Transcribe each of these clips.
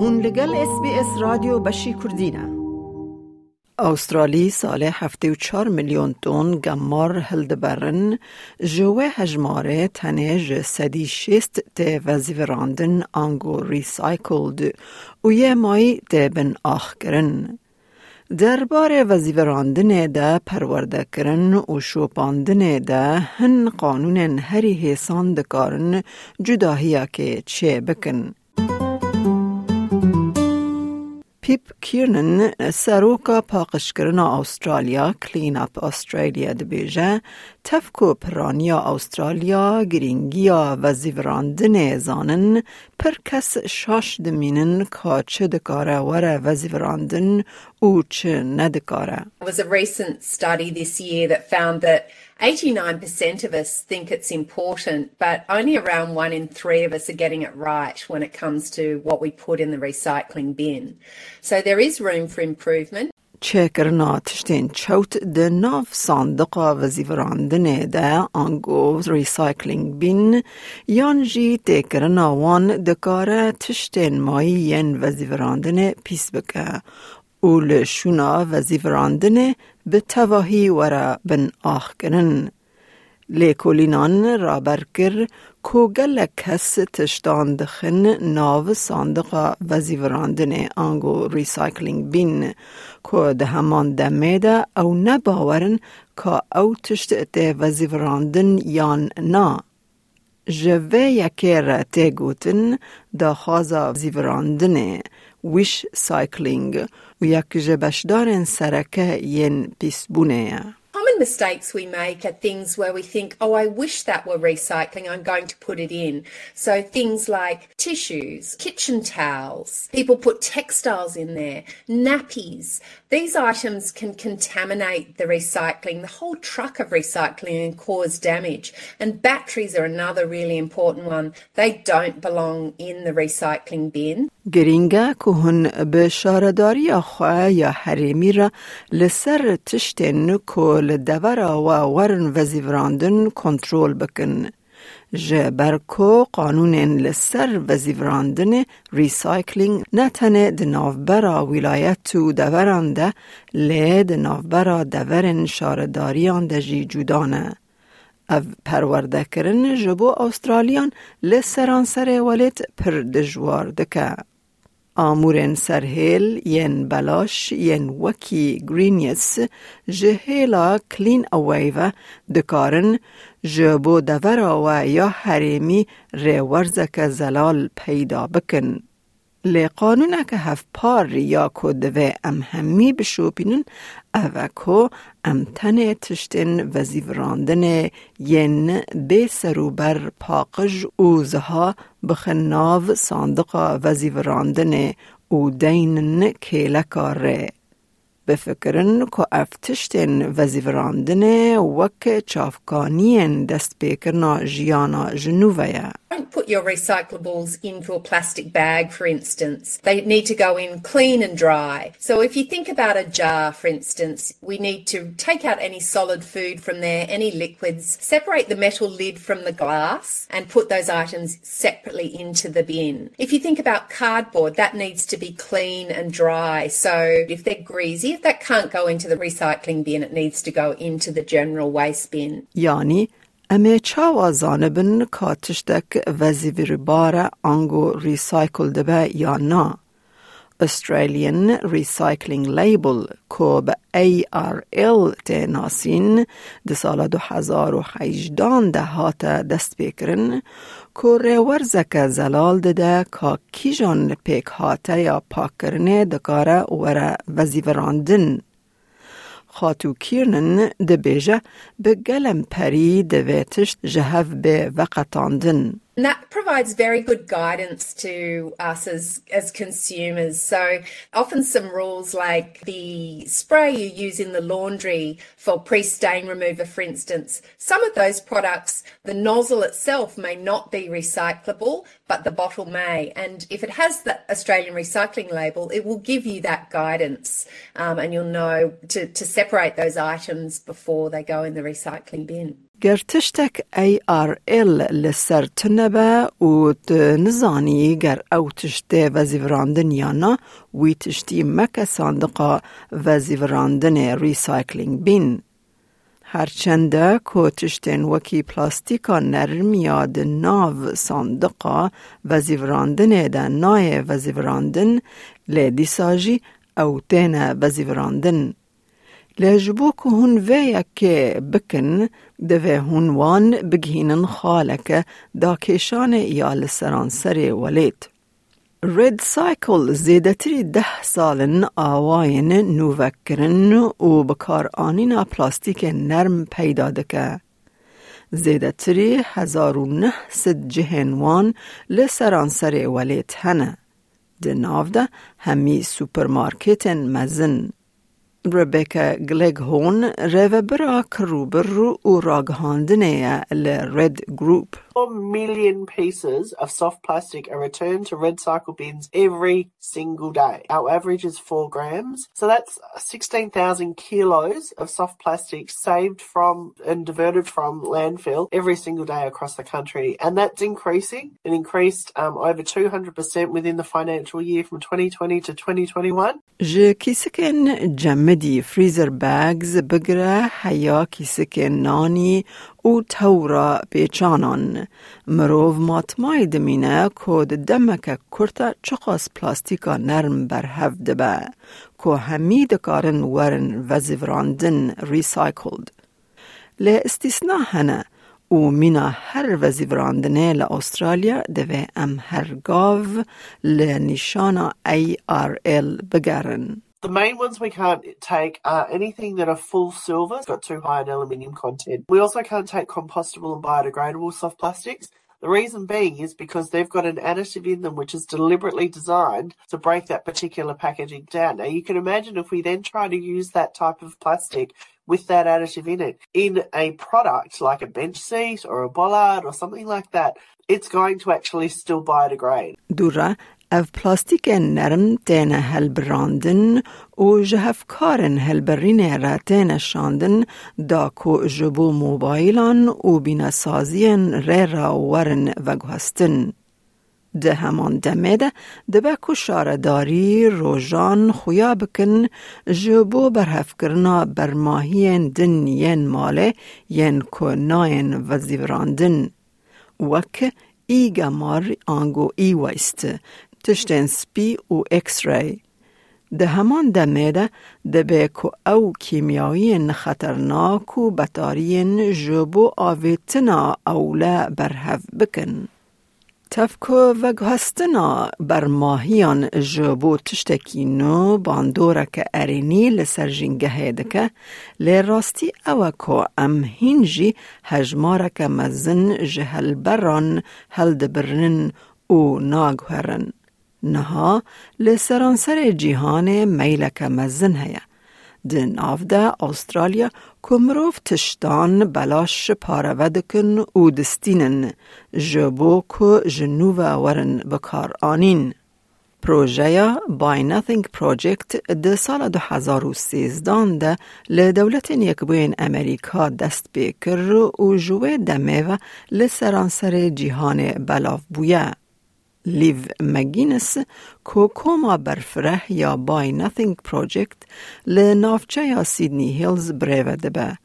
هون لگل اس بی اس رادیو بشی کردینه استرالی سال هفته و چار میلیون تن گمار هلدبرن جوه هجماره تنه سدی شست ته وزیوراندن آنگو ریسایکلد و یه مای ته بن آخ کرن. درباره وزیوراندن ده پرورده کرن و شوپاندن ده هن قانون هری حسان دکارن جداهیا که چه بکن. پیپ کیرنن سروکا پاقشکرنا استرالیا کلین اپ استرالیا دبیجه تفکو پرانیا استرالیا گرینگیا و زیوراندن زانن پر کس شاش دمینن که چه دکاره وره و زیوراندن. There was a recent study this year that found that 89% of us think it's important, but only around one in three of us are getting it right when it comes to what we put in the recycling bin. So there is room for improvement. Čekrna tšten čaut de nov sanduqa vazivrandine da ango recycling bin janji tekrna wan dekara tšten majiyen vazivrandine pisbeka وزیوراندن پیس بکه او لشونا وزیوراندن به تواهی ورا بن آخ کنن. لیکولینان را برکر کو گل کس تشتان دخن ناو صندوق وزیوراندن آنگو ریسایکلینگ بین کو ده همان دمه ده او نباورن که او تشت ده وزیوراندن یان نا. جوه یکی را تگوتن دا خوازا وزیوراندن ویش سایکلینگ و یک جبشدارن سرکه ین پیسبونه. Common mistakes we make are things where we think, oh, I wish that were recycling, I'm going to put it in. So things like tissues, kitchen towels, people put textiles in there, nappies. These items can contaminate the recycling, the whole truck of recycling and cause damage. And batteries are another really important one. They don't belong in the recycling bin. گرینگه که هن به شارداری خواه یا حریمی را لسر تشتین که لدورا و ورن وزیوراندن کنترول بکن. جبر کو قانون لسر وزیوراندن ریسایکلینگ نتنه دنافبرا ولایت و دورانده لی دنافبرا دورن شارداریان ده جی جودانه. او پرورده کرن جبو استرالیان لسران سر ولید پر دجوار دکه. آمورن سرهیل ین بلاش ین وکی گرینیس جهیلا کلین اویو دکارن جبو دورا و یا حریمی ریورزک زلال پیدا بکن. لی قانون که هف پار یا کدوه ام همی بشوپینن اوه که ام تنه تشتن وزیوراندن ین بی سروبر پاقج اوزها بخناو صندوق وزیوراندن او دینن کیلکاره. بفکرن که افتشتن وزیوراندن وک چافکانین دست بیکرنا جیانا جنوبه Don't put your recyclables into a plastic bag, for instance. They need to go in clean and dry. So, if you think about a jar, for instance, we need to take out any solid food from there, any liquids, separate the metal lid from the glass, and put those items separately into the bin. If you think about cardboard, that needs to be clean and dry. So, if they're greasy, if that can't go into the recycling bin, it needs to go into the general waste bin. Yanni, امه چاوا زانبن که تشتک وزیویر بار آنگو ریسایکل دبه یا نا. Australian Recycling Label که به ARL تناسین ده سال دو هزار و حیجدان ده هات دست بکرن که ریورزک زلال ده که کیجان پیک هاته یا پاک کرنه دکاره وره وزیوراندن. خاتو کیرنن ده بیجه به گلم پری ده ویتش جهف به وقتاندن. And that provides very good guidance to us as, as consumers. So often some rules like the spray you use in the laundry for pre-stain remover, for instance, some of those products, the nozzle itself may not be recyclable, but the bottle may. And if it has the Australian recycling label, it will give you that guidance um, and you'll know to, to separate those items before they go in the recycling bin. گر تشتک ای آر ال لسر تنبه و نزانی گر او تشته وزیوراندن یا نه وی تشتی مک صندقا وزیوراندن ریسایکلینگ بین. هرچنده که تشتین وکی پلاستیکا نرم یاد ناو صندقا وزیوراندن ده نای وزیوراندن لی ساجی او تین وزیوراندن. لجبو که هون ویا که بکن دوه هون وان بگهینن خالک دا کشان یا لسرانسر ولید. ريد سايكل زیدتری ده سالن آواین نووکرن و بکار آنینا پلاستیک نرم پیدا دکه. زیدتری هزار و نه ست جهنوان لسرانسر ولید هنه. ده ده همی سوپرمارکت مزن. ربیکا گلگهون رو برا کروبر و راگهاندنه لرد گروپ. Four million pieces of soft plastic are returned to red cycle bins every single day. Our average is four grams. So that's 16,000 kilos of soft plastic saved from and diverted from landfill every single day across the country. And that's increasing. It increased um, over 200% within the financial year from 2020 to 2021. جه کیسکن جمدی فریزر باگز بگره هیا کیسکن نانی او تورا پیچانان مروف ماتمای دمینه که دمک کرتا چقاس پلاستیکا نرم بر هفته به که همی دکارن ورن وزیوراندن ریسایکلد. لی استثناء هنه و مینا هر وزیوراندنه لأسترالیا دوه ام هر گاو لنشانا ARL بگرن. The main ones we can't take are anything that are full silver, it's got too high an aluminium content. We also can't take compostable and biodegradable soft plastics. The reason being is because they've got an additive in them which is deliberately designed to break that particular packaging down. Now you can imagine if we then try to use that type of plastic with that additive in it in a product like a bench seat or a bollard or something like that, it's going to actually still biodegrade. Dura اف پلاستیک نرم تین هل براندن و جهفکارن هل برین را تین شاندن دا کو جبو موبایلان و بین سازین ری را ورن و گوستن. ده همان دمه ده ده کو شارداری روژان خویا بکن جبو برهف کرنا برماهین دن ین ماله ین کو ناین وزیوراندن. وک ایگا مار آنگو ای ویست تشتن سپی و اکس ری. ده همان دمه ده به که او کیمیایی خطرناک و بطارین جبو آویتنا اولا برهف بکن. تفکو و گهستنا بر ماهیان جبو تشتکی نو باندورا که ارینی لسر جنگه دکه لی راستی او که ام هینجی هجمارا که مزن جهل بران هل دبرن و ناگهرن. نها لسرانسر جیهان میلک مزن هیا. دن آفده استرالیا کمروف تشتان بلاش پارودکن او دستینن جبو که جنوب ورن بکار آنین. پروژه بای نثینگ پروژکت ده سال 2013 ده لدولت یکبوین امریکا دست بکر و جوه دمه و لسرانسر جیهان بلاف بویه. لیو مگینس کو کوما برفره یا بای نثینگ پروژکت لنافچه یا سیدنی هیلز بریوه دبه.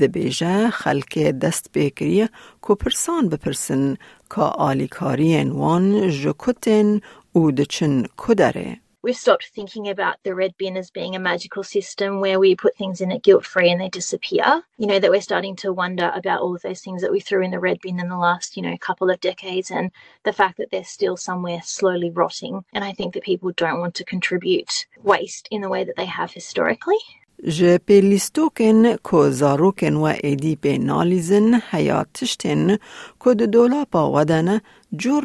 دبیجه خلک دست بکریه کو پرسان بپرسن که آلیکارین وان جکتن او دچن کدره. We've stopped thinking about the red bin as being a magical system where we put things in it guilt free and they disappear. You know, that we're starting to wonder about all of those things that we threw in the red bin in the last, you know, couple of decades and the fact that they're still somewhere slowly rotting. And I think that people don't want to contribute waste in the way that they have historically. Ji pêlîstokên ku zarokên we nalîzin heya tiştên ku di dolapa we de ne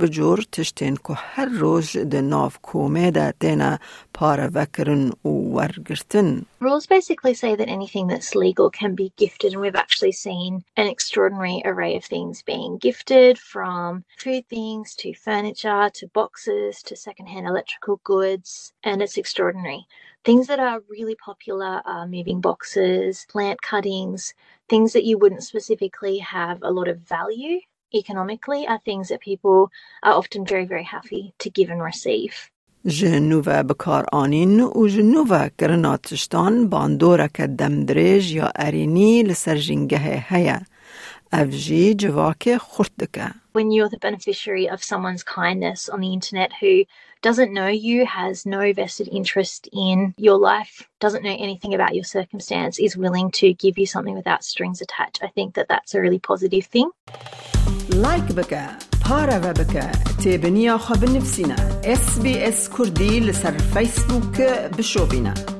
bi tiştên ku her roj di nav komê de têne parevekirin û wergirtin. Rules basically say that anything that's legal can be gifted and we've actually seen an extraordinary array of things being gifted from food things to furniture to boxes to secondhand electrical goods and it's extraordinary. Things that are really popular are moving boxes, plant cuttings, things that you wouldn't specifically have a lot of value economically are things that people are often very, very happy to give and receive. جنوبه بکار آنین و جنوبه کرناتشتان باندورا که دمدرج یا ارینی لسر جنگه هیا. افجی جواک خورد دکه. When you're the beneficiary of someone's kindness on the internet who doesn't know you, has no vested interest in your life, doesn't know anything about your circumstance, is willing to give you something without strings attached. I think that that's a really positive thing. لایک بکە پارەوە بکە تێبنییا خە بنفسینە SسBS کوردی لەسەر فیسبووک بشۆبینە.